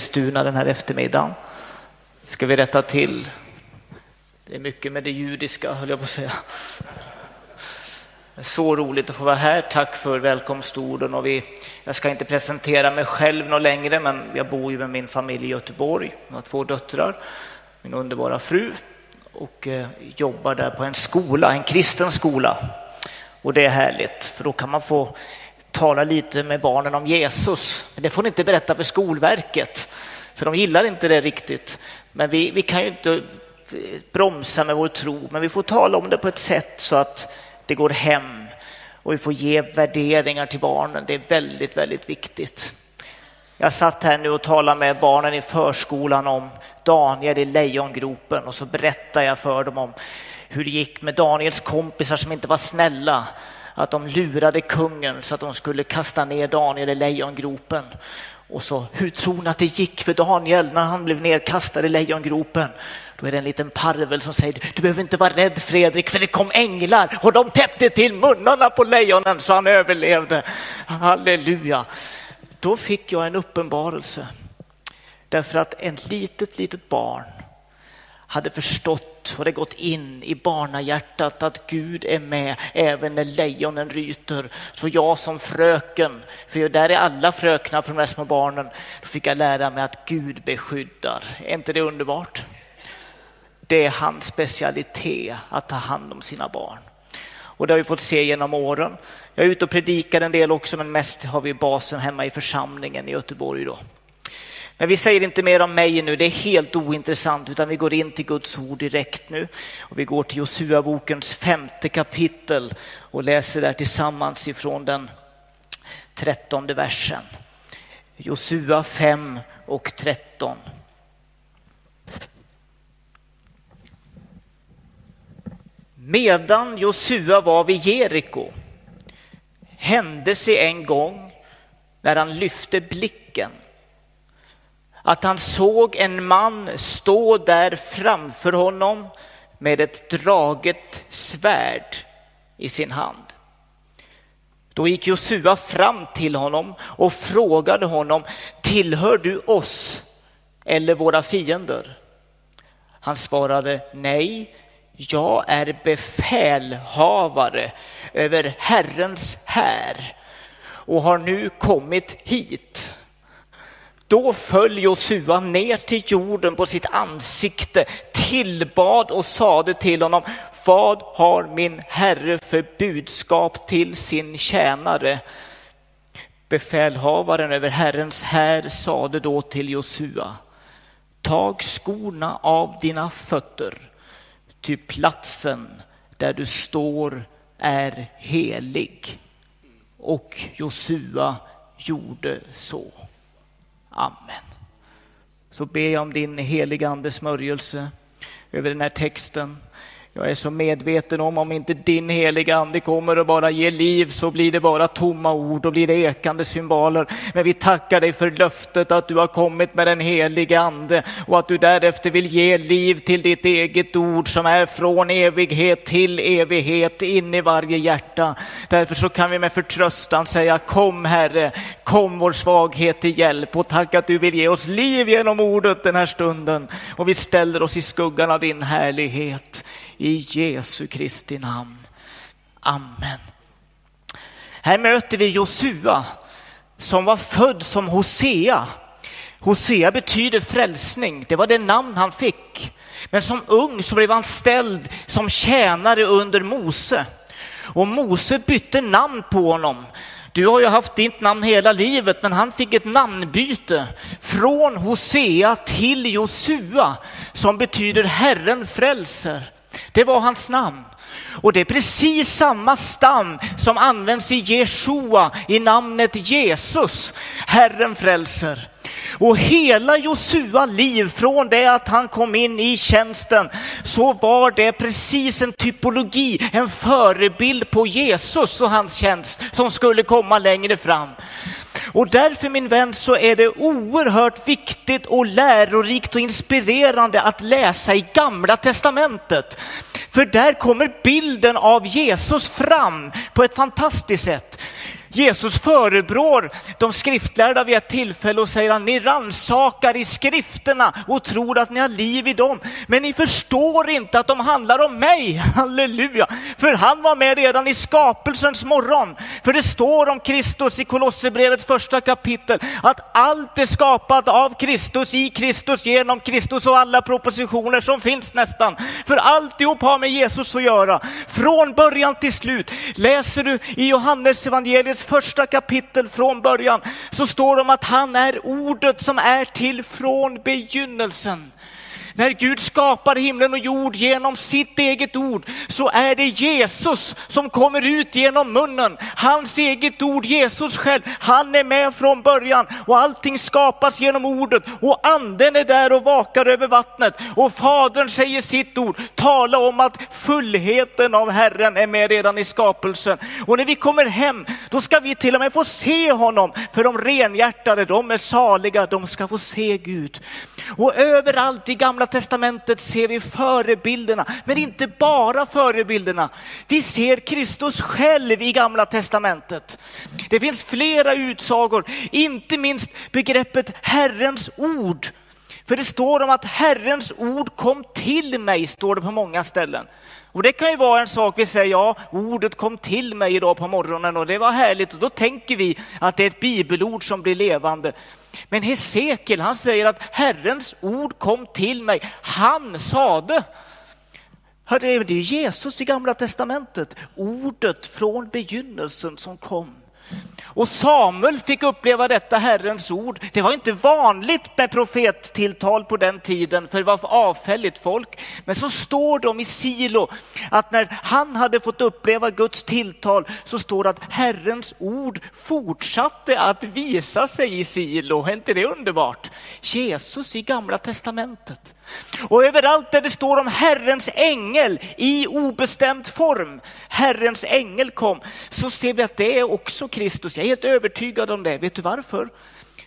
Stuna den här eftermiddagen. Ska vi rätta till. Det är mycket med det judiska, höll jag på att säga. Så roligt att få vara här. Tack för välkomstorden. Och vi, jag ska inte presentera mig själv något längre, men jag bor ju med min familj i Göteborg. Jag har två döttrar, min underbara fru och eh, jobbar där på en skola, en kristen skola. Och det är härligt, för då kan man få tala lite med barnen om Jesus. Men det får ni inte berätta för Skolverket, för de gillar inte det riktigt. Men vi, vi kan ju inte eh, bromsa med vår tro, men vi får tala om det på ett sätt så att det går hem och vi får ge värderingar till barnen. Det är väldigt, väldigt viktigt. Jag satt här nu och talade med barnen i förskolan om Daniel i lejongropen och så berättade jag för dem om hur det gick med Daniels kompisar som inte var snälla. Att de lurade kungen så att de skulle kasta ner Daniel i lejongropen. Och så, hur tror ni att det gick för Daniel när han blev nedkastad i lejongropen? Då är det en liten parvel som säger, du behöver inte vara rädd Fredrik, för det kom änglar och de täppte till munnarna på lejonen så han överlevde. Halleluja. Då fick jag en uppenbarelse. Därför att ett litet, litet barn hade förstått och det gått in i barnahjärtat att Gud är med även när lejonen ryter. Så jag som fröken, för där är alla fröknar från de här små barnen, då fick jag lära mig att Gud beskyddar. Är inte det underbart? Det är hans specialitet att ta hand om sina barn. Och det har vi fått se genom åren. Jag är ute och predikar en del också, men mest har vi basen hemma i församlingen i Göteborg. Då. Men vi säger inte mer om mig nu, det är helt ointressant, utan vi går in till Guds ord direkt nu. Och vi går till Josua-bokens femte kapitel och läser där tillsammans ifrån den trettonde versen. Josua 5 och 13. Medan Josua var vid Jeriko hände sig en gång när han lyfte blicken att han såg en man stå där framför honom med ett draget svärd i sin hand. Då gick Josua fram till honom och frågade honom, tillhör du oss eller våra fiender? Han svarade, nej, jag är befälhavare över Herrens här och har nu kommit hit. Då föll Josua ner till jorden på sitt ansikte, tillbad och sade till honom, vad har min herre för budskap till sin tjänare? Befälhavaren över Herrens här sade då till Josua, tag skorna av dina fötter, ty platsen där du står är helig. Och Josua gjorde så. Amen. Så ber jag om din heliga andes smörjelse över den här texten. Jag är så medveten om om inte din heliga ande kommer och bara ger liv så blir det bara tomma ord och blir det ekande symboler. Men vi tackar dig för löftet att du har kommit med den heliga ande och att du därefter vill ge liv till ditt eget ord som är från evighet till evighet in i varje hjärta. Därför så kan vi med förtröstan säga kom Herre, kom vår svaghet till hjälp och tack att du vill ge oss liv genom ordet den här stunden. Och vi ställer oss i skuggan av din härlighet i Jesu Kristi namn. Amen. Här möter vi Josua som var född som Hosea. Hosea betyder frälsning, det var det namn han fick. Men som ung så blev han ställd som tjänare under Mose. Och Mose bytte namn på honom. Du har ju haft ditt namn hela livet, men han fick ett namnbyte från Hosea till Josua som betyder Herren frälser. Det var hans namn. Och det är precis samma stam som används i Jeshua i namnet Jesus, Herren frälser. Och hela Josua liv, från det att han kom in i tjänsten, så var det precis en typologi, en förebild på Jesus och hans tjänst som skulle komma längre fram. Och därför min vän så är det oerhört viktigt och lärorikt och inspirerande att läsa i gamla testamentet. För där kommer bilden av Jesus fram på ett fantastiskt sätt. Jesus förebrår de skriftlärda vid ett tillfälle och säger att ni ransakar i skrifterna och tror att ni har liv i dem. Men ni förstår inte att de handlar om mig. Halleluja! För han var med redan i skapelsens morgon. För det står om Kristus i Kolosserbrevets första kapitel att allt är skapat av Kristus, i Kristus, genom Kristus och alla propositioner som finns nästan. För alltihop har med Jesus att göra. Från början till slut. Läser du i Johannes evangeliets första kapitel från början så står det om att han är ordet som är till från begynnelsen. När Gud skapar himlen och jord genom sitt eget ord så är det Jesus som kommer ut genom munnen. Hans eget ord, Jesus själv, han är med från början och allting skapas genom ordet och anden är där och vakar över vattnet och fadern säger sitt ord, tala om att fullheten av Herren är med redan i skapelsen. Och när vi kommer hem, då ska vi till och med få se honom, för de renhjärtade, de är saliga, de ska få se Gud. Och överallt i gamla testamentet ser vi förebilderna, men inte bara förebilderna. Vi ser Kristus själv i gamla testamentet. Det finns flera utsagor, inte minst begreppet Herrens ord. För det står om att Herrens ord kom till mig, står det på många ställen. Och det kan ju vara en sak vi säger, ja, ordet kom till mig idag på morgonen och det var härligt och då tänker vi att det är ett bibelord som blir levande. Men Hesekiel, han säger att Herrens ord kom till mig, han sade. Det är Jesus i gamla testamentet, ordet från begynnelsen som kom. Och Samuel fick uppleva detta Herrens ord. Det var inte vanligt med profettilltal på den tiden, för det var avfälligt folk. Men så står de i Silo att när han hade fått uppleva Guds tilltal så står det att Herrens ord fortsatte att visa sig i Silo. Är inte det underbart? Jesus i Gamla testamentet. Och överallt där det står om Herrens ängel i obestämd form, Herrens ängel kom, så ser vi att det är också Kristus. Jag är helt övertygad om det. Vet du varför?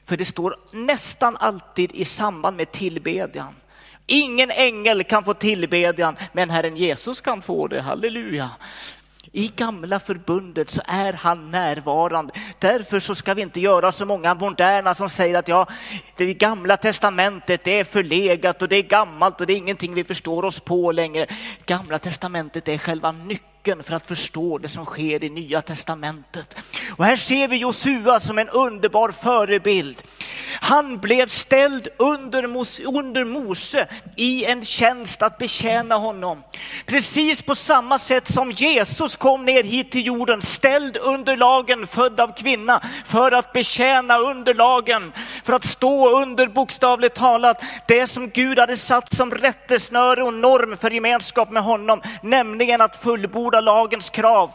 För det står nästan alltid i samband med tillbedjan. Ingen ängel kan få tillbedjan, men Herren Jesus kan få det. Halleluja. I gamla förbundet så är han närvarande. Därför så ska vi inte göra så många moderna som säger att ja, det gamla testamentet det är förlegat och det är gammalt och det är ingenting vi förstår oss på längre. Gamla testamentet är själva nyckeln nyckeln för att förstå det som sker i Nya Testamentet. Och här ser vi Josua som en underbar förebild. Han blev ställd under Mose, under Mose i en tjänst att betjäna honom. Precis på samma sätt som Jesus kom ner hit till jorden, ställd under lagen, född av kvinna, för att betjäna under lagen, för att stå under bokstavligt talat det som Gud hade satt som rättesnöre och norm för gemenskap med honom, nämligen att fullborda lagens krav.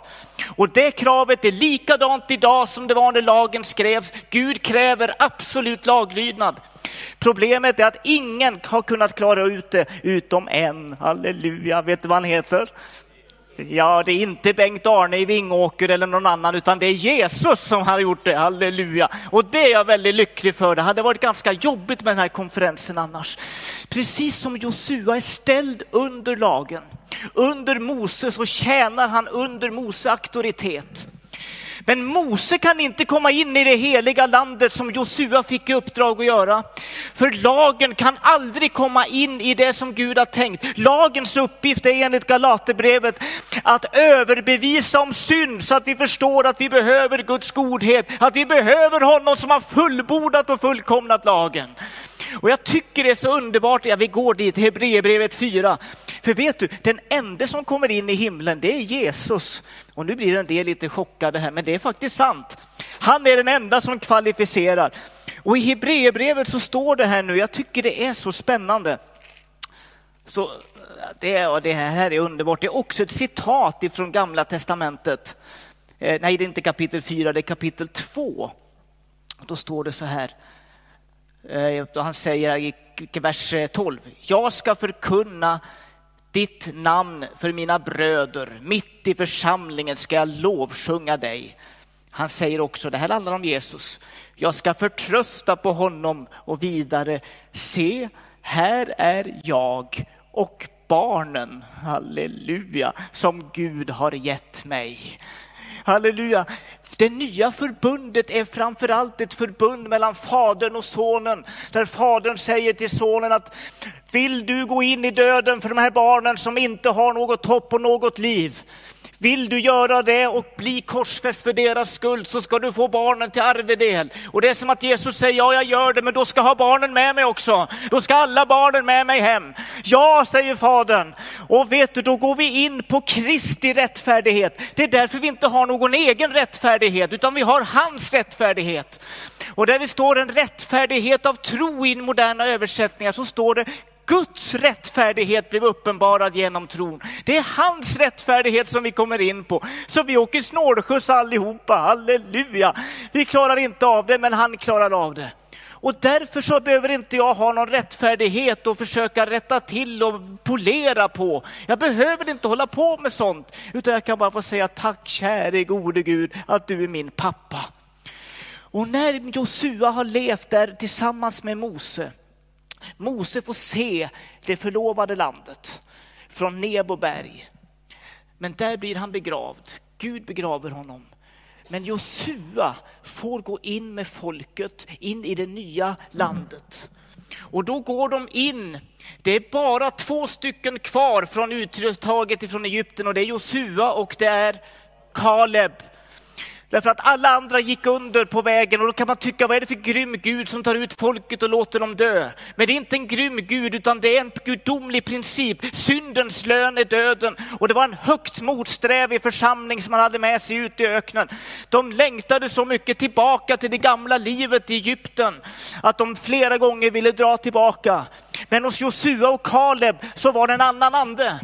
Och det kravet är likadant idag som det var när lagen skrevs. Gud kräver absolut laglydnad. Problemet är att ingen har kunnat klara ut det utom en. Halleluja, vet du vad han heter? Ja, det är inte Bengt-Arne i Vingåker eller någon annan, utan det är Jesus som har gjort det. Halleluja! Och det är jag väldigt lycklig för. Det hade varit ganska jobbigt med den här konferensen annars. Precis som Josua är ställd under lagen, under Mose så tjänar han under Mose auktoritet. Men Mose kan inte komma in i det heliga landet som Josua fick i uppdrag att göra. För lagen kan aldrig komma in i det som Gud har tänkt. Lagens uppgift är enligt Galaterbrevet att överbevisa om synd så att vi förstår att vi behöver Guds godhet, att vi behöver honom som har fullbordat och fullkomnat lagen. Och jag tycker det är så underbart, ja, vi går dit, Hebreerbrevet 4. För vet du, den enda som kommer in i himlen, det är Jesus. Och nu blir en del lite chockade här, men det är faktiskt sant. Han är den enda som kvalificerar. Och i Hebreerbrevet så står det här nu, jag tycker det är så spännande. Så det, det här är underbart. Det är också ett citat ifrån Gamla Testamentet. Eh, nej, det är inte kapitel 4, det är kapitel 2. Då står det så här. Eh, han säger i vers eh, 12, jag ska förkunna ditt namn för mina bröder, mitt i församlingen ska jag lovsjunga dig. Han säger också, det här handlar om Jesus, jag ska förtrösta på honom och vidare, se, här är jag och barnen, halleluja, som Gud har gett mig. Halleluja det nya förbundet är framförallt ett förbund mellan fadern och sonen. Där fadern säger till sonen att vill du gå in i döden för de här barnen som inte har något hopp och något liv? Vill du göra det och bli korsfäst för deras skull så ska du få barnen till arvedel. Och det är som att Jesus säger, ja jag gör det, men då ska jag ha barnen med mig också. Då ska alla barnen med mig hem. Ja, säger fadern. Och vet du, då går vi in på Kristi rättfärdighet. Det är därför vi inte har någon egen rättfärdighet, utan vi har hans rättfärdighet. Och där vi står en rättfärdighet av tro i moderna översättningar så står det Guds rättfärdighet blev uppenbarad genom tron. Det är hans rättfärdighet som vi kommer in på. Så vi åker snålskjuts allihopa, halleluja. Vi klarar inte av det, men han klarar av det. Och därför så behöver inte jag ha någon rättfärdighet och försöka rätta till och polera på. Jag behöver inte hålla på med sånt, utan jag kan bara få säga tack käre gode Gud att du är min pappa. Och när Josua har levt där tillsammans med Mose, Mose får se det förlovade landet från Nebo berg. Men där blir han begravd. Gud begraver honom. Men Josua får gå in med folket in i det nya landet. Och då går de in. Det är bara två stycken kvar från uttaget från Egypten och det är Josua och det är Kaleb. Därför att alla andra gick under på vägen och då kan man tycka, vad är det för grym Gud som tar ut folket och låter dem dö? Men det är inte en grym Gud, utan det är en gudomlig princip. Syndens lön är döden. Och det var en högt motsträvig församling som man hade med sig ut i öknen. De längtade så mycket tillbaka till det gamla livet i Egypten, att de flera gånger ville dra tillbaka. Men hos Josua och Kaleb så var det en annan ande.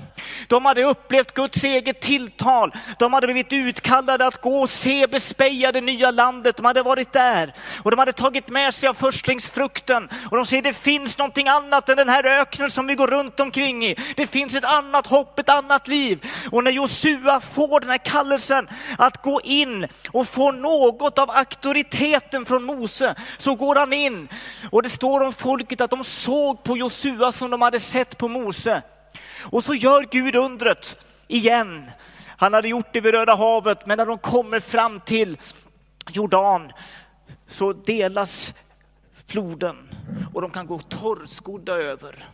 De hade upplevt Guds eget tilltal. De hade blivit utkallade att gå och se, bespeja det nya landet. De hade varit där och de hade tagit med sig av förstlingsfrukten. Och de säger det finns någonting annat än den här öknen som vi går runt omkring i. Det finns ett annat hopp, ett annat liv. Och när Josua får den här kallelsen att gå in och få något av auktoriteten från Mose så går han in. Och det står om folket att de såg på Josua som de hade sett på Mose. Och så gör Gud undret igen. Han hade gjort det vid Röda havet, men när de kommer fram till Jordan så delas floden och de kan gå torrskodda över.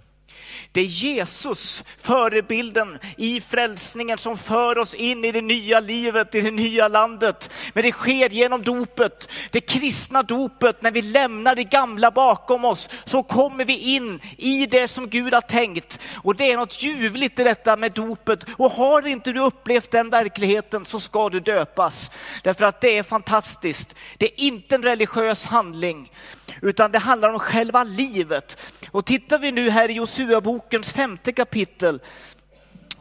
Det är Jesus, förebilden i frälsningen som för oss in i det nya livet, i det nya landet. Men det sker genom dopet, det kristna dopet. När vi lämnar det gamla bakom oss så kommer vi in i det som Gud har tänkt. Och det är något ljuvligt i detta med dopet. Och har inte du upplevt den verkligheten så ska du döpas. Därför att det är fantastiskt. Det är inte en religiös handling, utan det handlar om själva livet. Och tittar vi nu här i Josua, Josua-bokens femte kapitel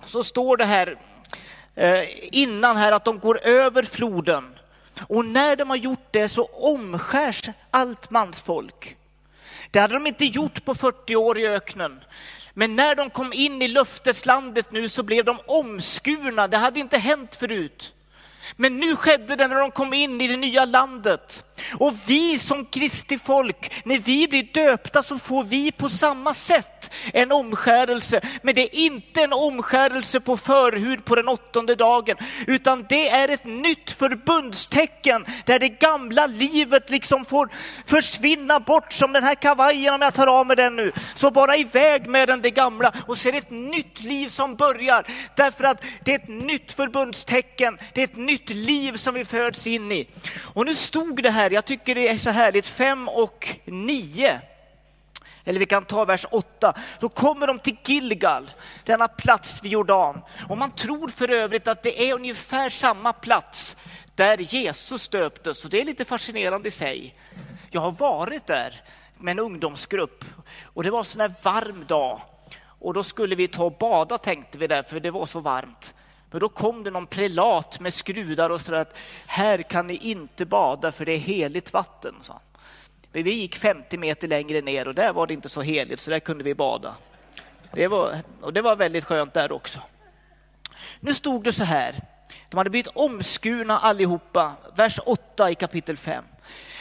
så står det här eh, innan här att de går över floden. Och när de har gjort det så omskärs allt mansfolk. Det hade de inte gjort på 40 år i öknen. Men när de kom in i löfteslandet nu så blev de omskurna. Det hade inte hänt förut. Men nu skedde det när de kom in i det nya landet. Och vi som Kristi folk, när vi blir döpta så får vi på samma sätt en omskärelse. Men det är inte en omskärelse på förhud på den åttonde dagen, utan det är ett nytt förbundstecken där det gamla livet liksom får försvinna bort som den här kavajen om jag tar av mig den nu. Så bara iväg med den det gamla och så är det ett nytt liv som börjar. Därför att det är ett nytt förbundstecken, det är ett nytt liv som vi föds in i. Och nu stod det här jag tycker det är så härligt, 5 och 9. Eller vi kan ta vers 8. Då kommer de till Gilgal, denna plats vid Jordan. Och man tror för övrigt att det är ungefär samma plats där Jesus döptes. Och det är lite fascinerande i sig. Jag har varit där med en ungdomsgrupp och det var en sån här varm dag. Och då skulle vi ta och bada tänkte vi där, för det var så varmt. Men då kom det någon prelat med skrudar och sa att här kan ni inte bada för det är heligt vatten. Så. Men vi gick 50 meter längre ner och där var det inte så heligt så där kunde vi bada. Det var, och det var väldigt skönt där också. Nu stod det så här. De hade blivit omskurna allihopa. Vers 8 i kapitel 5.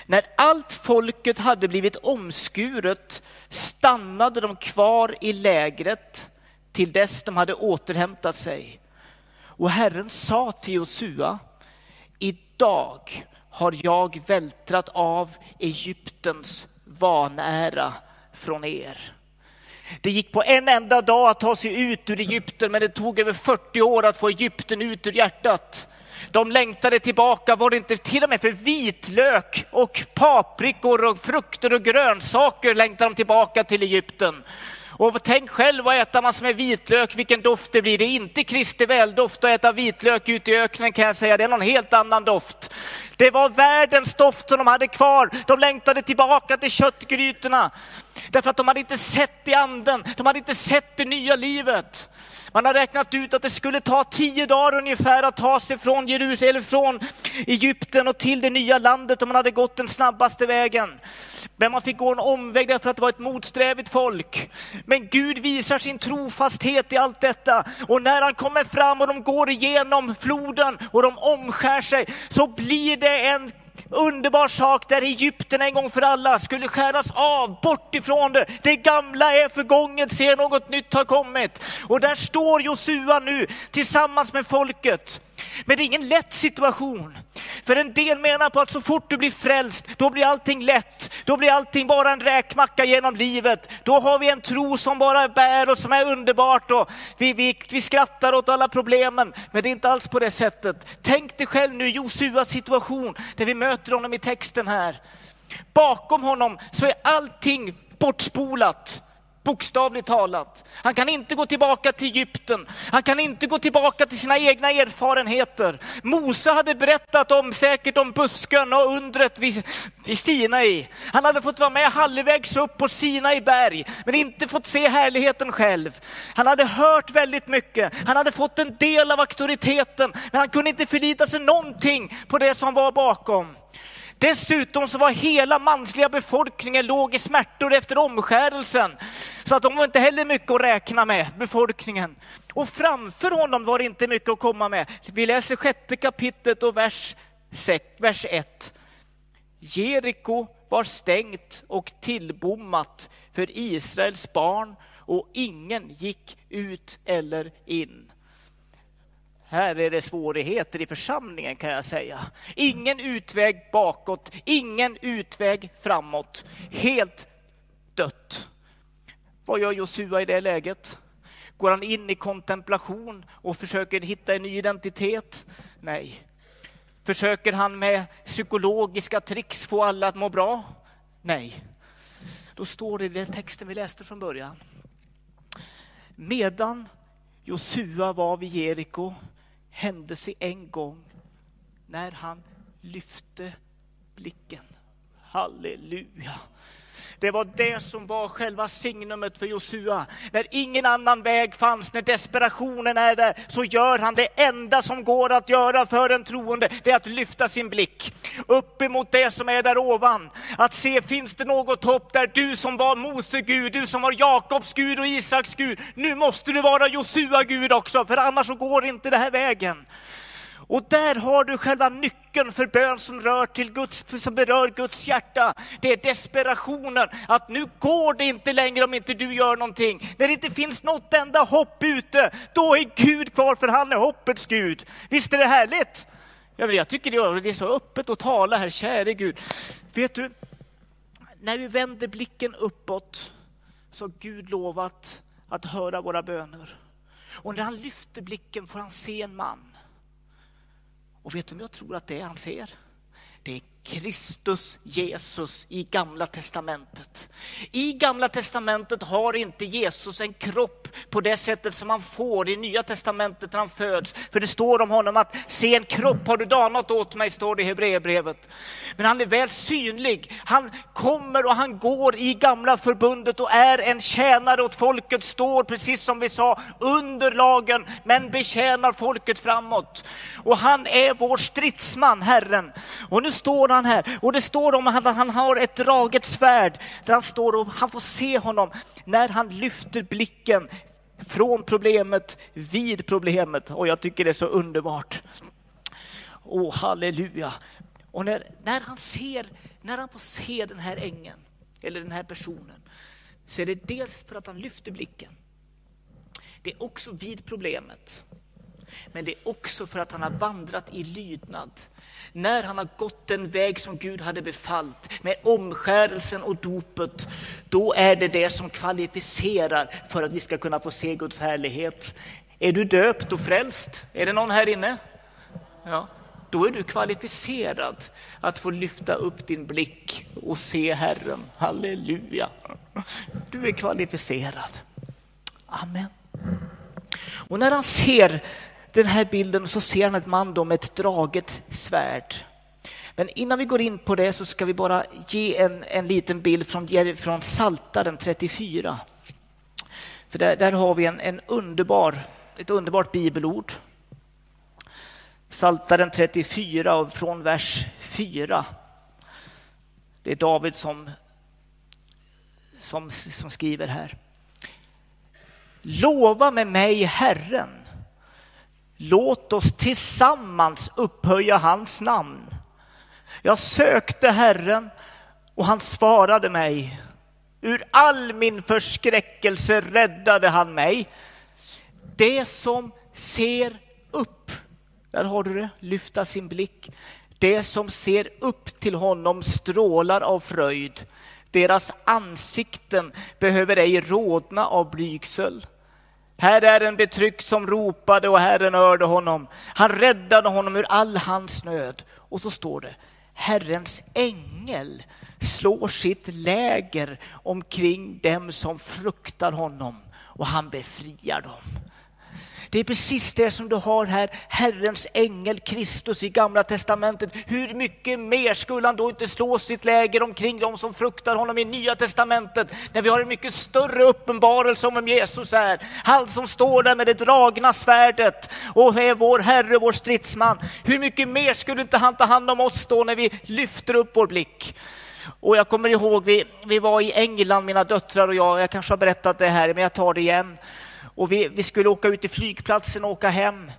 När allt folket hade blivit omskuret stannade de kvar i lägret till dess de hade återhämtat sig. Och Herren sa till Josua, idag har jag vältrat av Egyptens vanära från er. Det gick på en enda dag att ta sig ut ur Egypten, men det tog över 40 år att få Egypten ut ur hjärtat. De längtade tillbaka, var det inte till och med för vitlök och paprikor och frukter och grönsaker längtade de tillbaka till Egypten. Och tänk själv att äta massor med vitlök, vilken doft det blir. Det är inte Kristi väldoft att äta vitlök ute i öknen kan jag säga, det är någon helt annan doft. Det var världens doft som de hade kvar. De längtade tillbaka till köttgrytorna. Därför att de hade inte sett i anden, de hade inte sett det nya livet. Man har räknat ut att det skulle ta tio dagar ungefär att ta sig från Jerusalem, från Egypten och till det nya landet om man hade gått den snabbaste vägen. Men man fick gå en omväg därför att det var ett motsträvigt folk. Men Gud visar sin trofasthet i allt detta. Och när han kommer fram och de går igenom floden och de omskär sig så blir det en underbar sak där Egypten en gång för alla skulle skäras av, bort ifrån det. Det gamla är förgånget, se något nytt har kommit. Och där står Josua nu tillsammans med folket. Men det är ingen lätt situation. För en del menar på att så fort du blir frälst, då blir allting lätt. Då blir allting bara en räkmacka genom livet. Då har vi en tro som bara bär och som är underbart och vi, vi, vi skrattar åt alla problemen. Men det är inte alls på det sättet. Tänk dig själv nu Josuas situation där vi möter honom i texten här. Bakom honom så är allting bortspolat. Bokstavligt talat. Han kan inte gå tillbaka till Egypten. Han kan inte gå tillbaka till sina egna erfarenheter. Mose hade berättat om säkert om busken och undret vid, vid Sinai. Han hade fått vara med halvvägs upp på Sinai berg, men inte fått se härligheten själv. Han hade hört väldigt mycket. Han hade fått en del av auktoriteten, men han kunde inte förlita sig någonting på det som var bakom. Dessutom så var hela mansliga befolkningen låg i smärtor efter omskärelsen. Så att de var inte heller mycket att räkna med, befolkningen. Och framför honom var det inte mycket att komma med. Vi läser sjätte kapitlet och vers, vers 1. Jeriko var stängt och tillbommat för Israels barn och ingen gick ut eller in. Här är det svårigheter i församlingen kan jag säga. Ingen utväg bakåt, ingen utväg framåt. Helt dött. Vad gör Josua i det läget? Går han in i kontemplation och försöker hitta en ny identitet? Nej. Försöker han med psykologiska tricks få alla att må bra? Nej. Då står det i den texten vi läste från början. Medan Josua var vid Jeriko hände sig en gång när han lyfte blicken. Halleluja! Det var det som var själva signumet för Josua. När ingen annan väg fanns, när desperationen är där, så gör han det enda som går att göra för en troende. Det är att lyfta sin blick upp emot det som är där ovan. Att se, finns det något hopp där du som var Mose Gud, du som var Jakobs Gud och Isaks Gud. Nu måste du vara Josua Gud också, för annars så går inte det här vägen. Och där har du själva nyckeln för bön som, rör till Guds, som berör Guds hjärta. Det är desperationen, att nu går det inte längre om inte du gör någonting. När det inte finns något enda hopp ute, då är Gud kvar för han är hoppets Gud. Visst är det härligt? Jag tycker det är så öppet att tala här, käre Gud. Vet du, när vi vänder blicken uppåt så har Gud lovat att höra våra böner. Och när han lyfter blicken får han se en man och vet du vem jag tror att det är han ser? Det är Kristus Jesus i Gamla Testamentet. I Gamla Testamentet har inte Jesus en kropp på det sättet som han får i Nya Testamentet när han föds. För det står om honom att se en kropp har du danat åt mig, står det i Hebreerbrevet. Men han är väl synlig. Han kommer och han går i Gamla Förbundet och är en tjänare åt folket, står precis som vi sa under lagen, men betjänar folket framåt. Och han är vår stridsman, Herren. Och nu står han här och det står om att han har ett draget svärd där han står och han får se honom när han lyfter blicken från problemet vid problemet. Och jag tycker det är så underbart. Åh, oh, halleluja. Och när, när, han ser, när han får se den här ängeln, eller den här personen, så är det dels för att han lyfter blicken. Det är också vid problemet. Men det är också för att han har vandrat i lydnad. När han har gått den väg som Gud hade befallt med omskärelsen och dopet, då är det det som kvalificerar för att vi ska kunna få se Guds härlighet. Är du döpt och frälst? Är det någon här inne? Ja, då är du kvalificerad att få lyfta upp din blick och se Herren. Halleluja! Du är kvalificerad. Amen. Och när han ser den här bilden och så ser han ett man då med ett draget svärd. Men innan vi går in på det så ska vi bara ge en, en liten bild från, från Saltaren 34. För där, där har vi en, en underbar, ett underbart bibelord. Saltaren 34 och från vers 4. Det är David som, som, som skriver här. Lova med mig Herren. Låt oss tillsammans upphöja hans namn. Jag sökte Herren och han svarade mig. Ur all min förskräckelse räddade han mig. Det som ser upp, där har du det, lyfta sin blick. Det som ser upp till honom strålar av fröjd. Deras ansikten behöver ej rodna av blygsel. Här är en betryckt som ropade och Herren hörde honom. Han räddade honom ur all hans nöd. Och så står det, Herrens ängel slår sitt läger omkring dem som fruktar honom och han befriar dem. Det är precis det som du har här, Herrens ängel Kristus i Gamla Testamentet. Hur mycket mer skulle han då inte slå sitt läger omkring dem som fruktar honom i Nya Testamentet, när vi har en mycket större uppenbarelse om vem Jesus är. Han som står där med det dragna svärdet och är vår Herre, vår stridsman. Hur mycket mer skulle inte han ta hand om oss då när vi lyfter upp vår blick? Och jag kommer ihåg, vi, vi var i England, mina döttrar och jag, jag kanske har berättat det här, men jag tar det igen. Och vi, vi skulle åka ut till flygplatsen och åka hem.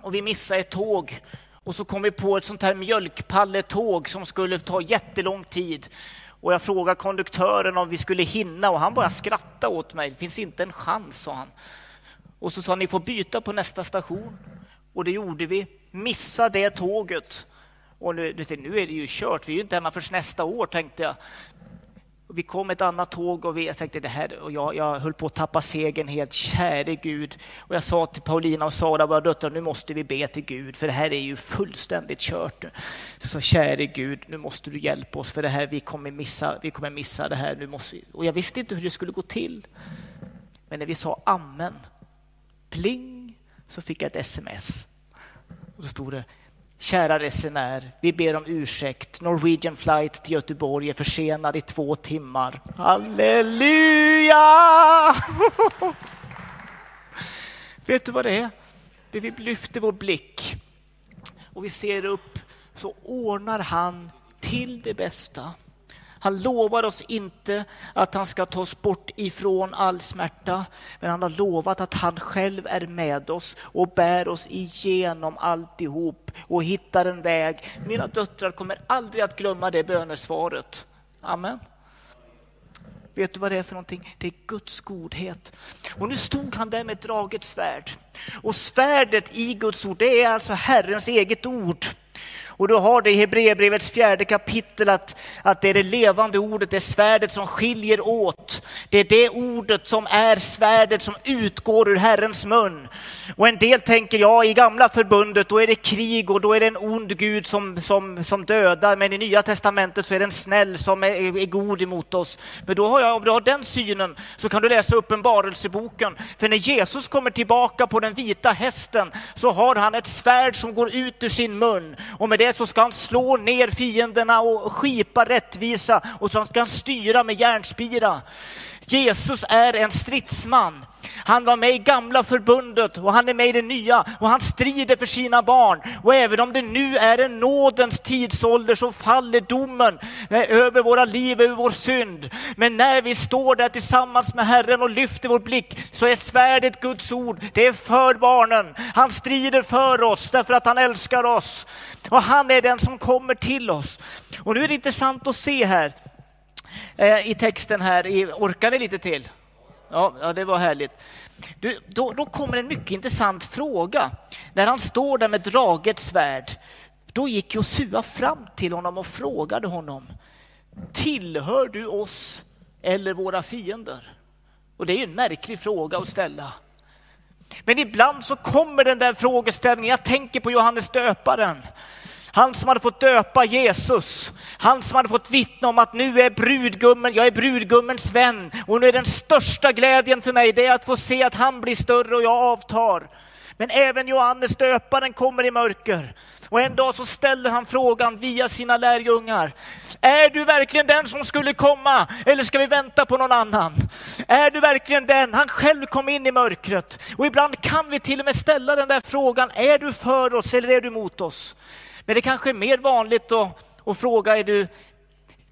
Och vi missade ett tåg. Och så kom vi på ett sånt här mjölkpalletåg som skulle ta jättelång tid. Och jag frågade konduktören om vi skulle hinna och han bara skrattade åt mig. Det finns inte en chans, sa han. Och så sa han, ni får byta på nästa station. Och det gjorde vi. Missade det tåget. Och nu, nu är det ju kört, vi är ju inte hemma förrän nästa år, tänkte jag. Vi kom ett annat tåg och vi, jag tänkte det här, och jag, jag höll på att tappa segern helt, käre Gud. Och jag sa till Paulina och Sara, våra döttrar, nu måste vi be till Gud, för det här är ju fullständigt kört. Så sa käre Gud, nu måste du hjälpa oss, för det här, vi kommer missa, vi kommer missa det här. Nu måste Och jag visste inte hur det skulle gå till. Men när vi sa amen, pling, så fick jag ett sms. Och då stod det, Kära resenär, vi ber om ursäkt. Norwegian flight till Göteborg är försenad i två timmar. Halleluja! Vet du vad det är? Det vi lyfter vår blick och vi ser upp så ordnar han till det bästa. Han lovar oss inte att han ska ta oss bort ifrån all smärta, men han har lovat att han själv är med oss och bär oss igenom alltihop och hittar en väg. Mina döttrar kommer aldrig att glömma det bönesvaret. Amen. Vet du vad det är för någonting? Det är Guds godhet. Och nu stod han där med ett draget svärd. Och svärdet i Guds ord, det är alltså Herrens eget ord. Och du har det i Hebreerbrevets fjärde kapitel att, att det är det levande ordet, det är svärdet som skiljer åt. Det är det ordet som är svärdet som utgår ur Herrens mun. Och en del tänker, ja i gamla förbundet då är det krig och då är det en ond Gud som, som, som dödar, men i nya testamentet så är det en snäll som är, är god emot oss. Men då har jag, om du har den synen så kan du läsa uppenbarelseboken. För när Jesus kommer tillbaka på den den vita hästen så har han ett svärd som går ut ur sin mun. Och med det så ska han slå ner fienderna och skipa rättvisa och så ska han styra med järnspira. Jesus är en stridsman. Han var med i gamla förbundet och han är med i det nya och han strider för sina barn. Och även om det nu är en nådens tidsålder så faller domen eh, över våra liv, över vår synd. Men när vi står där tillsammans med Herren och lyfter vår blick så är svärdet Guds ord. Det är för barnen. Han strider för oss därför att han älskar oss. Och han är den som kommer till oss. Och nu är det intressant att se här eh, i texten här, orkar ni lite till? Ja, ja det var härligt. Du, då, då kommer en mycket intressant fråga. När han står där med draget svärd, då gick Josua fram till honom och frågade honom. Tillhör du oss eller våra fiender? Och det är en märklig fråga att ställa. Men ibland så kommer den där frågeställningen. Jag tänker på Johannes döparen. Han som hade fått döpa Jesus. Han som hade fått vittna om att nu är brudgummen, jag är brudgummens vän. Och nu är den största glädjen för mig, det är att få se att han blir större och jag avtar. Men även Johannes döparen kommer i mörker. Och en dag så ställer han frågan via sina lärjungar. Är du verkligen den som skulle komma eller ska vi vänta på någon annan? Är du verkligen den? Han själv kom in i mörkret. Och ibland kan vi till och med ställa den där frågan. Är du för oss eller är du mot oss? Men det kanske är mer vanligt att, att fråga, är du,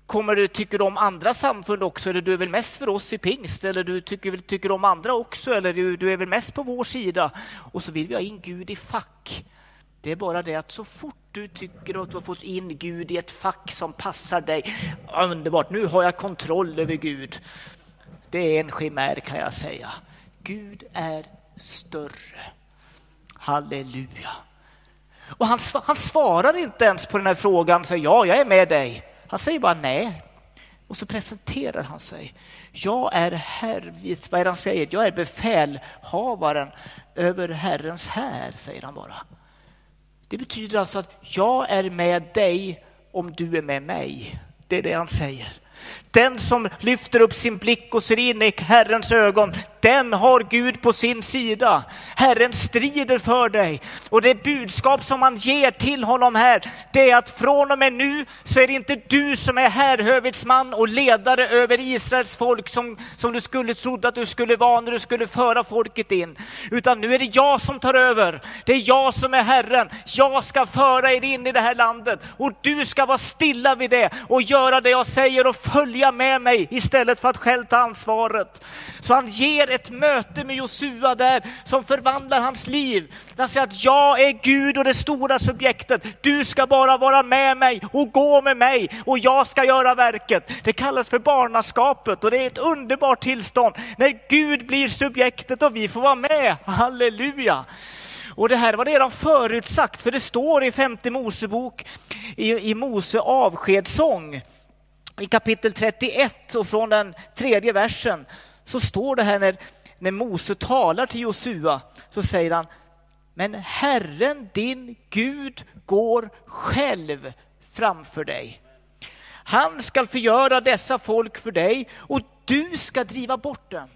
kommer du, tycker du om andra samfund också? Eller du är väl mest för oss i pingst? Eller du tycker, tycker om andra också? Eller du, du är väl mest på vår sida? Och så vill vi ha in Gud i fack. Det är bara det att så fort du tycker att du har fått in Gud i ett fack som passar dig, underbart, nu har jag kontroll över Gud. Det är en chimär kan jag säga. Gud är större. Halleluja. Och han, han svarar inte ens på den här frågan, säger ja, jag är med dig. Han säger bara nej. Och så presenterar han sig. Jag är herr, vad är det han säger? Jag är befälhavaren över Herrens här, säger han bara. Det betyder alltså att jag är med dig om du är med mig. Det är det han säger. Den som lyfter upp sin blick och ser in i Herrens ögon, den har Gud på sin sida. Herren strider för dig. Och det budskap som man ger till honom här, det är att från och med nu så är det inte du som är härhövitsman och ledare över Israels folk som, som du skulle trodde att du skulle vara när du skulle föra folket in. Utan nu är det jag som tar över. Det är jag som är Herren. Jag ska föra er in i det här landet och du ska vara stilla vid det och göra det jag säger och följa med mig istället för att själv ta ansvaret. Så han ger ett möte med Josua där som förvandlar hans liv. Han säger att jag är Gud och det stora subjektet. Du ska bara vara med mig och gå med mig och jag ska göra verket. Det kallas för barnaskapet och det är ett underbart tillstånd när Gud blir subjektet och vi får vara med. Halleluja! Och det här var redan förutsagt, för det står i femte Mosebok, i, i Mose avskedssång, i kapitel 31 och från den tredje versen, så står det här när, när Mose talar till Josua, så säger han, men Herren din Gud går själv framför dig. Han skall förgöra dessa folk för dig och du ska driva bort dem.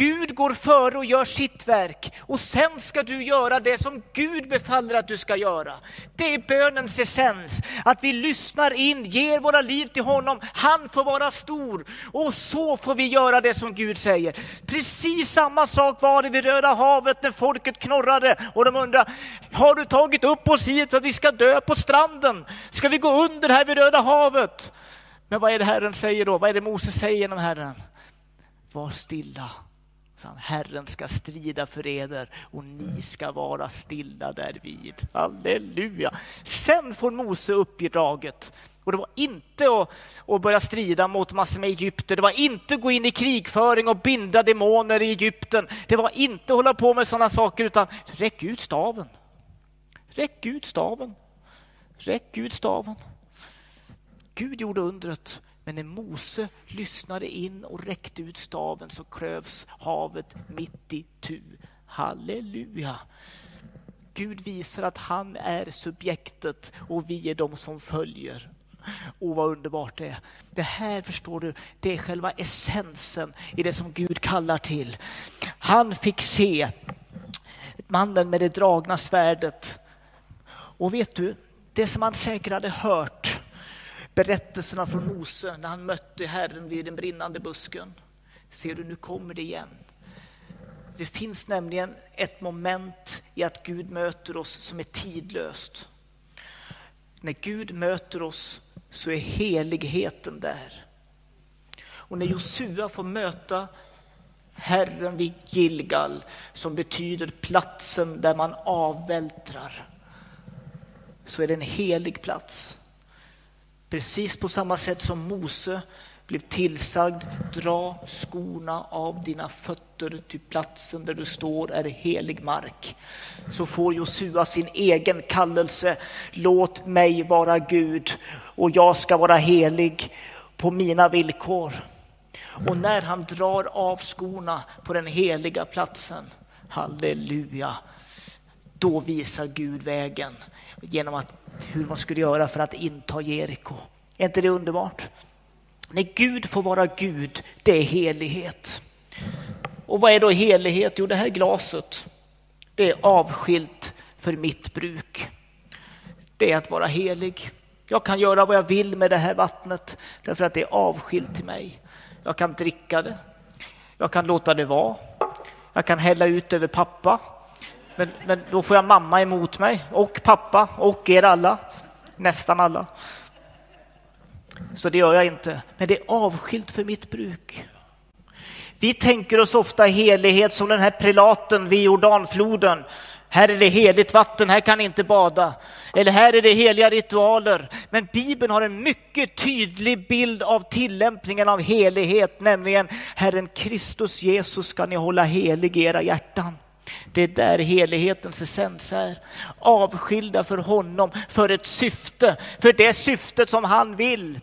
Gud går före och gör sitt verk och sen ska du göra det som Gud befaller att du ska göra. Det är bönens essens, att vi lyssnar in, ger våra liv till honom. Han får vara stor och så får vi göra det som Gud säger. Precis samma sak var det vid Röda havet när folket knorrade och de undrade, har du tagit upp oss hit för att vi ska dö på stranden? Ska vi gå under här vid Röda havet? Men vad är det Herren säger då? Vad är det Moses säger genom Herren? Var stilla han, Herren ska strida för eder och ni ska vara stilla därvid. Halleluja! Sen får Mose uppdraget och det var inte att, att börja strida mot massor med Egypter. Det var inte att gå in i krigföring och binda demoner i Egypten. Det var inte att hålla på med sådana saker, utan räck ut staven. Räck ut staven. Räck ut staven. Gud gjorde undret men när Mose lyssnade in och räckte ut staven så klövs havet mitt i tu. Halleluja! Gud visar att han är subjektet och vi är de som följer. Och vad underbart det är. Det här förstår du, det är själva essensen i det som Gud kallar till. Han fick se mannen med det dragna svärdet. Och vet du, det som han säkert hade hört berättelserna från Mose när han mötte Herren vid den brinnande busken. Ser du, nu kommer det igen. Det finns nämligen ett moment i att Gud möter oss som är tidlöst. När Gud möter oss så är heligheten där. Och när Josua får möta Herren vid Gilgal, som betyder platsen där man avvältrar, så är det en helig plats. Precis på samma sätt som Mose blev tillsagd, dra skorna av dina fötter till platsen där du står är helig mark. Så får Josua sin egen kallelse, låt mig vara Gud och jag ska vara helig på mina villkor. Och när han drar av skorna på den heliga platsen, halleluja, då visar Gud vägen genom att, hur man skulle göra för att inta Jeriko. Är inte det underbart? När Gud får vara Gud, det är helighet. Och vad är då helighet? Jo, det här glaset, det är avskilt för mitt bruk. Det är att vara helig. Jag kan göra vad jag vill med det här vattnet därför att det är avskilt till mig. Jag kan dricka det. Jag kan låta det vara. Jag kan hälla ut över pappa. Men, men då får jag mamma emot mig och pappa och er alla. Nästan alla. Så det gör jag inte. Men det är avskilt för mitt bruk. Vi tänker oss ofta helighet som den här prelaten vid Jordanfloden. Här är det heligt vatten, här kan ni inte bada. Eller här är det heliga ritualer. Men Bibeln har en mycket tydlig bild av tillämpningen av helighet, nämligen Herren Kristus Jesus ska ni hålla helig i era hjärtan. Det är där helighetens essens är. Avskilda för honom, för ett syfte, för det syftet som han vill.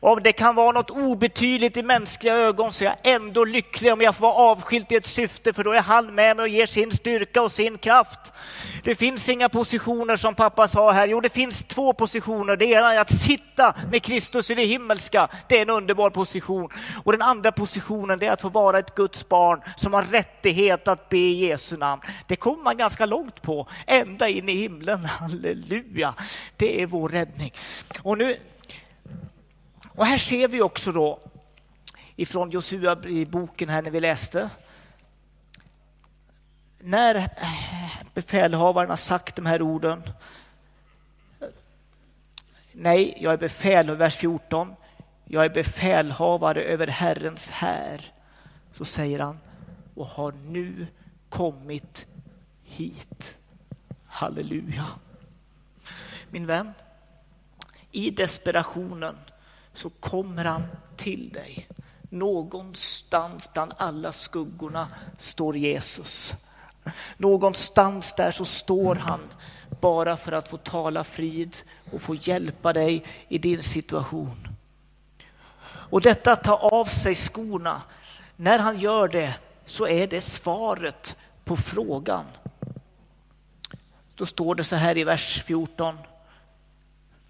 Om det kan vara något obetydligt i mänskliga ögon så är jag ändå lycklig om jag får vara avskilt i ett syfte för då är han med mig och ger sin styrka och sin kraft. Det finns inga positioner som pappa sa här. Jo, det finns två positioner. Det ena är att sitta med Kristus i det himmelska. Det är en underbar position. Och den andra positionen är att få vara ett Guds barn som har rättighet att be i Jesu namn. Det kommer man ganska långt på, ända in i himlen. Halleluja! Det är vår räddning. Och nu och här ser vi också då ifrån Josua i boken här när vi läste. När befälhavaren har sagt de här orden. Nej, jag är befälhavare, vers 14. Jag är befälhavare över Herrens här. Så säger han och har nu kommit hit. Halleluja. Min vän, i desperationen så kommer han till dig. Någonstans bland alla skuggorna står Jesus. Någonstans där så står han bara för att få tala frid och få hjälpa dig i din situation. Och detta att ta av sig skorna, när han gör det så är det svaret på frågan. Då står det så här i vers 14.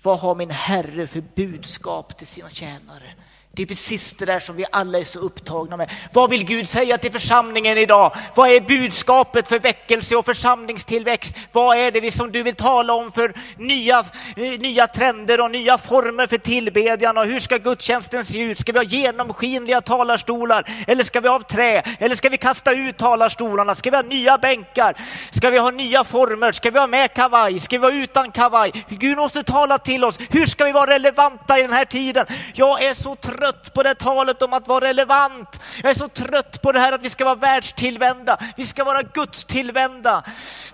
Vad har min Herre för budskap till sina tjänare? Det är precis det där som vi alla är så upptagna med. Vad vill Gud säga till församlingen idag? Vad är budskapet för väckelse och församlingstillväxt? Vad är det som du vill tala om för nya, eh, nya trender och nya former för tillbedjan? Och hur ska gudstjänsten se ut? Ska vi ha genomskinliga talarstolar? Eller ska vi ha av trä? Eller ska vi kasta ut talarstolarna? Ska vi ha nya bänkar? Ska vi ha nya former? Ska vi ha med kavaj? Ska vi vara utan kavaj? Gud måste tala till oss. Hur ska vi vara relevanta i den här tiden? Jag är så trött trött på det talet om att vara relevant. Jag är så trött på det här att vi ska vara världstillvända. Vi ska vara Guds tillvända.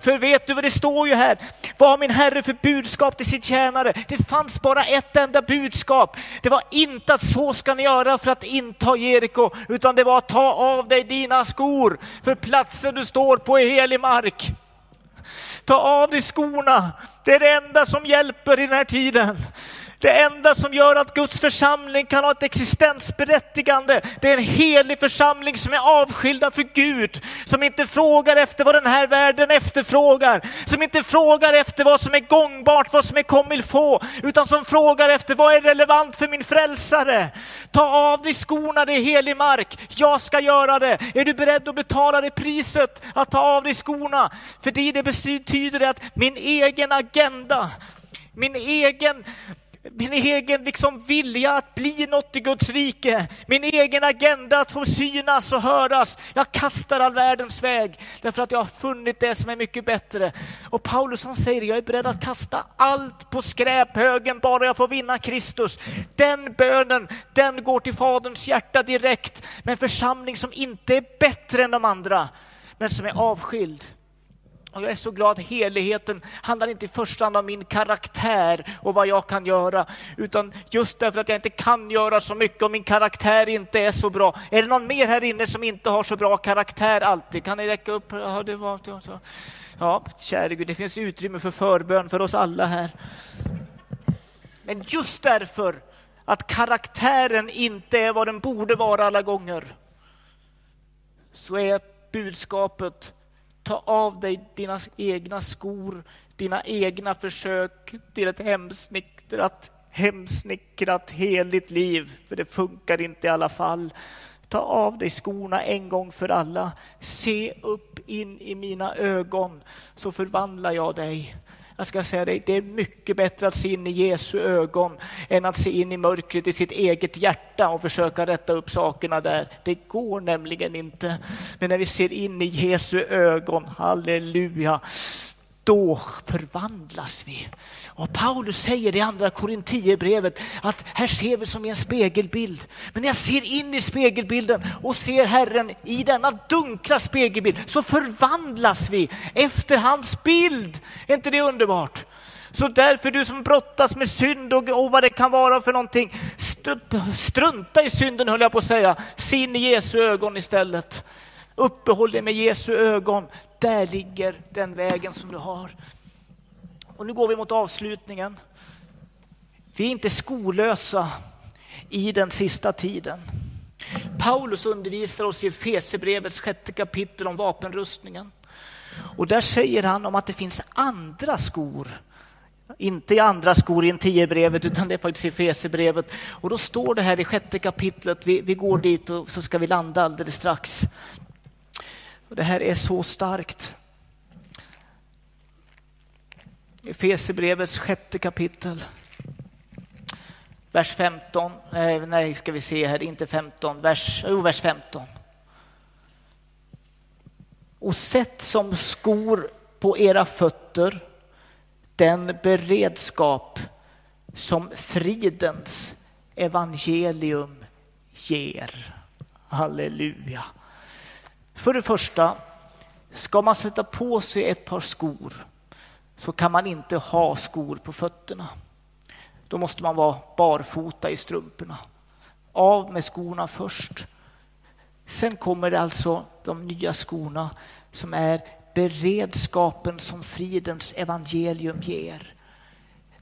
För vet du vad det står ju här? Vad har min Herre för budskap till sitt tjänare? Det fanns bara ett enda budskap. Det var inte att så ska ni göra för att inta Jeriko, utan det var att ta av dig dina skor, för platsen du står på är helig mark. Ta av dig skorna. Det är det enda som hjälper i den här tiden. Det enda som gör att Guds församling kan ha ett existensberättigande, det är en helig församling som är avskilda för Gud, som inte frågar efter vad den här världen efterfrågar, som inte frågar efter vad som är gångbart, vad som är comme få, utan som frågar efter vad är relevant för min frälsare. Ta av dig skorna, det är helig mark. Jag ska göra det. Är du beredd att betala det priset, att ta av dig skorna? För det, det betyder att min egen agenda, min egen min egen liksom vilja att bli något i Guds rike, min egen agenda att få synas och höras. Jag kastar all världens väg därför att jag har funnit det som är mycket bättre. Och Paulus han säger, jag är beredd att kasta allt på skräphögen bara jag får vinna Kristus. Den bönen, den går till Faderns hjärta direkt. Men en församling som inte är bättre än de andra, men som är avskild och jag är så glad att heligheten handlar inte i första hand om min karaktär och vad jag kan göra, utan just därför att jag inte kan göra så mycket och min karaktär inte är så bra. Är det någon mer här inne som inte har så bra karaktär alltid? Kan ni räcka upp? Ja, det var, ja käre Gud, det finns utrymme för förbön för oss alla här. Men just därför att karaktären inte är vad den borde vara alla gånger, så är budskapet ta av dig dina egna skor, dina egna försök till ett hemsnickrat, hemsnickrat heligt liv, för det funkar inte i alla fall. Ta av dig skorna en gång för alla. Se upp in i mina ögon så förvandlar jag dig. Jag ska säga dig, det är mycket bättre att se in i Jesu ögon än att se in i mörkret i sitt eget hjärta och försöka rätta upp sakerna där. Det går nämligen inte. Men när vi ser in i Jesu ögon, halleluja, då förvandlas vi. Och Paulus säger i andra Korintierbrevet att här ser vi som i en spegelbild. Men när jag ser in i spegelbilden och ser Herren i denna dunkla spegelbild så förvandlas vi efter hans bild. Är inte det underbart? Så därför du som brottas med synd och, och vad det kan vara för någonting, strunta i synden höll jag på att säga. Se in i Jesu ögon istället. Uppehåll dig med Jesu ögon. Där ligger den vägen som du har. Och nu går vi mot avslutningen. Vi är inte skolösa i den sista tiden. Paulus undervisar oss i Fesebrevets sjätte kapitel om vapenrustningen. Och där säger han om att det finns andra skor. Inte i andra skor i en tiobrevet utan det är faktiskt i Fesebrevet. Och då står det här i sjätte kapitlet, vi, vi går dit och så ska vi landa alldeles strax. Och det här är så starkt. Efesierbrevets sjätte kapitel. Vers 15, eh, nej ska vi se här, inte 15, vers, jo, vers 15. Och sätt som skor på era fötter den beredskap som fridens evangelium ger. Halleluja. För det första, ska man sätta på sig ett par skor så kan man inte ha skor på fötterna. Då måste man vara barfota i strumporna. Av med skorna först. Sen kommer det alltså de nya skorna som är beredskapen som fridens evangelium ger.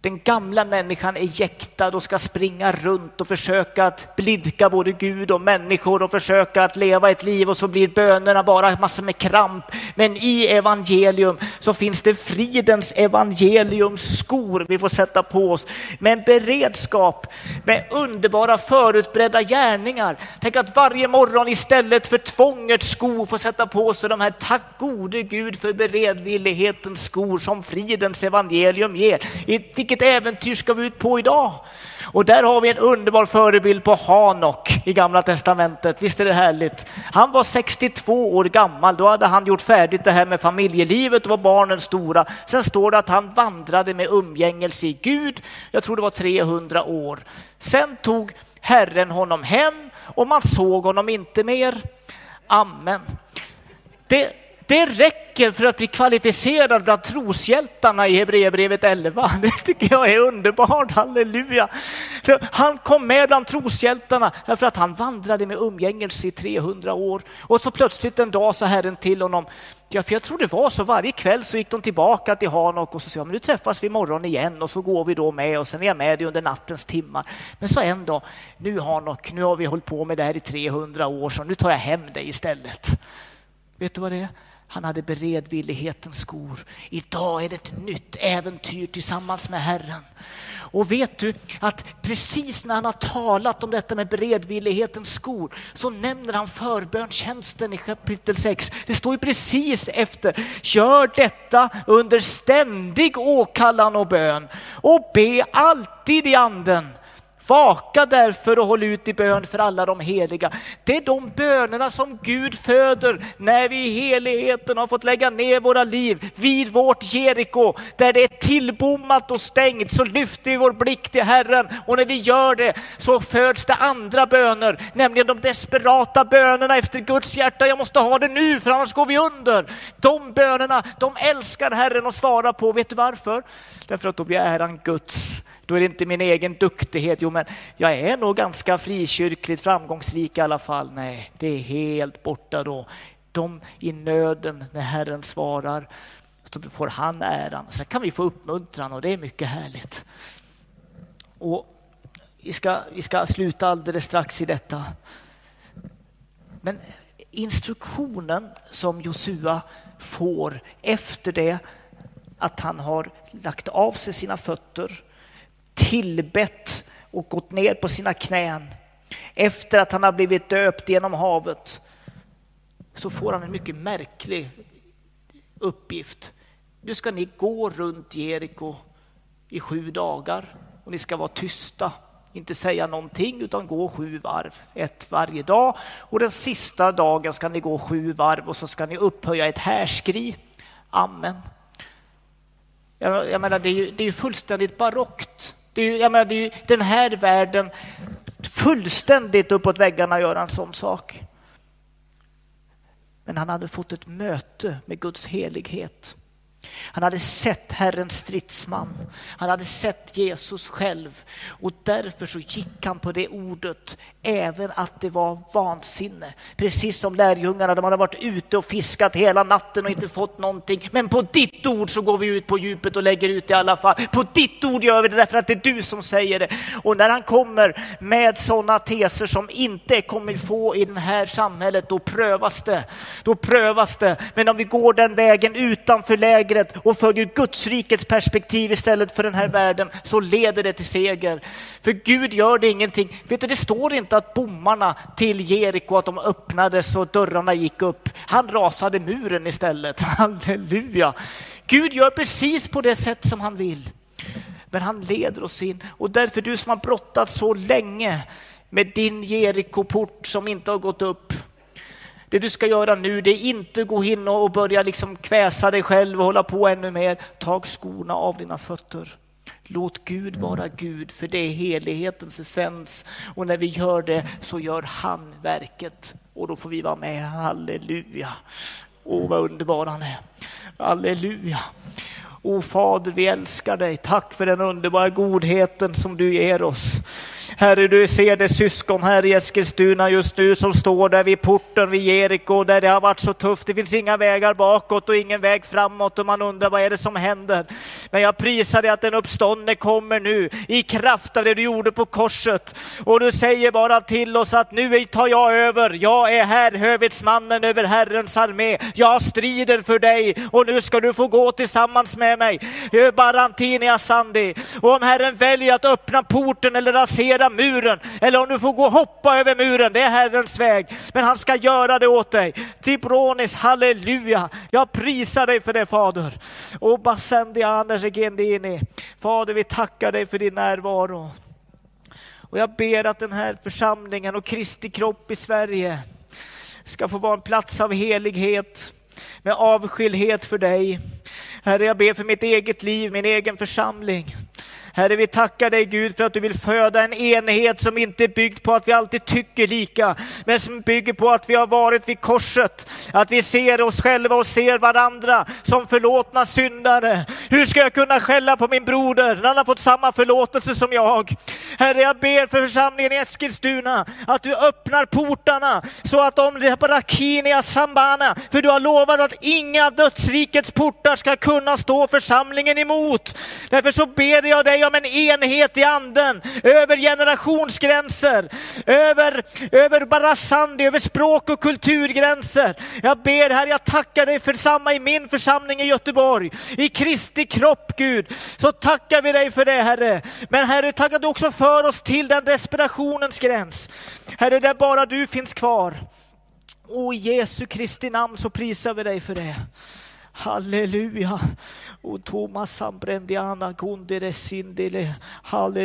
Den gamla människan är jäktad och ska springa runt och försöka att blidka både Gud och människor och försöka att leva ett liv och så blir bönerna bara massor med kramp. Men i evangelium så finns det fridens evangeliums skor vi får sätta på oss med en beredskap, med underbara förutbredda gärningar. Tänk att varje morgon istället för tvångets skor få sätta på sig de här tack gode Gud för beredvillighetens skor som fridens evangelium ger. I vilket äventyr ska vi ut på idag? Och där har vi en underbar förebild på Hanok i Gamla Testamentet. Visst är det härligt? Han var 62 år gammal, då hade han gjort färdigt det här med familjelivet och var barnen stora. Sen står det att han vandrade med umgängelse i Gud, jag tror det var 300 år. Sen tog Herren honom hem och man såg honom inte mer. Amen. Det, det räcker för att bli kvalificerad bland troshjältarna i Hebreerbrevet 11. Det tycker jag är underbart, halleluja. Han kom med bland troshjältarna för att han vandrade med umgängelse i 300 år. Och så plötsligt en dag sa Herren till honom, ja, för jag tror det var så, varje kväll så gick de tillbaka till Hanok och så sa men nu träffas vi imorgon igen och så går vi då med och sen är jag med dig under nattens timmar. Men så en dag, nu Hanok, nu har vi hållit på med det här i 300 år så nu tar jag hem dig istället. Vet du vad det är? Han hade beredvillighetens skor. Idag är det ett nytt äventyr tillsammans med Herren. Och vet du att precis när han har talat om detta med beredvillighetens skor så nämner han förböntjänsten i kapitel 6. Det står ju precis efter. Gör detta under ständig åkallan och bön och be alltid i anden Vaka därför och håll ut i bön för alla de heliga. Det är de bönerna som Gud föder när vi i heligheten har fått lägga ner våra liv vid vårt Jeriko. Där det är tillbommat och stängt så lyfter vi vår blick till Herren och när vi gör det så föds det andra böner, nämligen de desperata bönerna efter Guds hjärta. Jag måste ha det nu för annars går vi under. De bönerna, de älskar Herren att svara på. Vet du varför? Därför att då blir äran Guds. Då är det inte min egen duktighet. Jo, men jag är nog ganska frikyrkligt framgångsrik i alla fall. Nej, det är helt borta då. De i nöden, när Herren svarar, så får han äran. Sen kan vi få uppmuntran och det är mycket härligt. Och vi ska, vi ska sluta alldeles strax i detta. Men instruktionen som Josua får efter det att han har lagt av sig sina fötter, tillbett och gått ner på sina knän efter att han har blivit döpt genom havet så får han en mycket märklig uppgift. Nu ska ni gå runt Jeriko i sju dagar och ni ska vara tysta, inte säga någonting utan gå sju varv, ett varje dag. Och den sista dagen ska ni gå sju varv och så ska ni upphöja ett härskri. Amen. Jag, jag menar, det är ju, det är ju fullständigt barockt. Det är ju, jag menar, det är ju den här världen fullständigt uppåt väggarna göra en sån sak. Men han hade fått ett möte med Guds helighet. Han hade sett Herrens stridsman. Han hade sett Jesus själv och därför så gick han på det ordet, även att det var vansinne. Precis som lärjungarna, de hade varit ute och fiskat hela natten och inte fått någonting. Men på ditt ord så går vi ut på djupet och lägger ut i alla fall. På ditt ord gör vi det därför att det är du som säger det. Och när han kommer med sådana teser som inte kommer få i det här samhället, då prövas det. Då prövas det. Men om vi går den vägen utanför lägret lägret och följer Guds rikets perspektiv istället för den här världen så leder det till seger. För Gud gör det ingenting. Vet du, det står inte att bommarna till Jeriko, att de öppnades och dörrarna gick upp. Han rasade muren istället. Halleluja! Gud gör precis på det sätt som han vill. Men han leder oss in och därför du som har brottats så länge med din Jerikoport som inte har gått upp. Det du ska göra nu, det är inte gå in och börja liksom kväsa dig själv och hålla på ännu mer. Tag skorna av dina fötter. Låt Gud vara Gud, för det är helighetens essens. Och när vi gör det så gör han verket och då får vi vara med. Halleluja! Åh, vad underbar han är. Halleluja! O Fader, vi älskar dig. Tack för den underbara godheten som du ger oss. Herre, du ser det syskon här i Eskilstuna just nu som står där vid porten vid Jeriko där det har varit så tufft. Det finns inga vägar bakåt och ingen väg framåt och man undrar vad är det som händer. Men jag prisar dig att den uppståndne kommer nu i kraft av det du gjorde på korset. Och du säger bara till oss att nu tar jag över. Jag är här, hövitsmannen över Herrens armé. Jag strider för dig och nu ska du få gå tillsammans med mig. Barantini Sandi. Och om Herren väljer att öppna porten eller rasera passera muren eller om du får gå och hoppa över muren. Det är Herrens väg. Men han ska göra det åt dig. Tibronis, halleluja. Jag prisar dig för det Fader. Och Basendianer Regendini. Fader, vi tackar dig för din närvaro. Och jag ber att den här församlingen och Kristi kropp i Sverige ska få vara en plats av helighet med avskildhet för dig. Herre, jag ber för mitt eget liv, min egen församling. Herre, vi tackar dig Gud för att du vill föda en enhet som inte är byggd på att vi alltid tycker lika, men som bygger på att vi har varit vid korset, att vi ser oss själva och ser varandra som förlåtna syndare. Hur ska jag kunna skälla på min broder när han har fått samma förlåtelse som jag? Herre, jag ber för församlingen i Eskilstuna att du öppnar portarna så att de Rakinia Sambana, för du har lovat att inga dödsrikets portar ska kunna stå församlingen emot. Därför så ber jag dig om en enhet i anden över generationsgränser, över, över Barasandi, över språk och kulturgränser. Jag ber här, jag tackar dig för samma i min församling i Göteborg, i Kristi kropp Gud. Så tackar vi dig för det Herre. Men Herre, tackar du också för oss till den desperationens gräns. Herre, där bara du finns kvar. Och i Jesu Kristi namn så prisar vi dig för det. Halleluja. Och Thomas Sambrendiana Gundere Sindele. Halleluja.